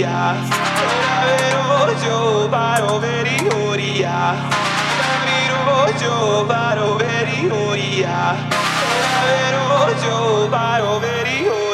oria Ahora veo yo baro veri oria Era vero yo ver y oria Ahora veo yo paro ver y oria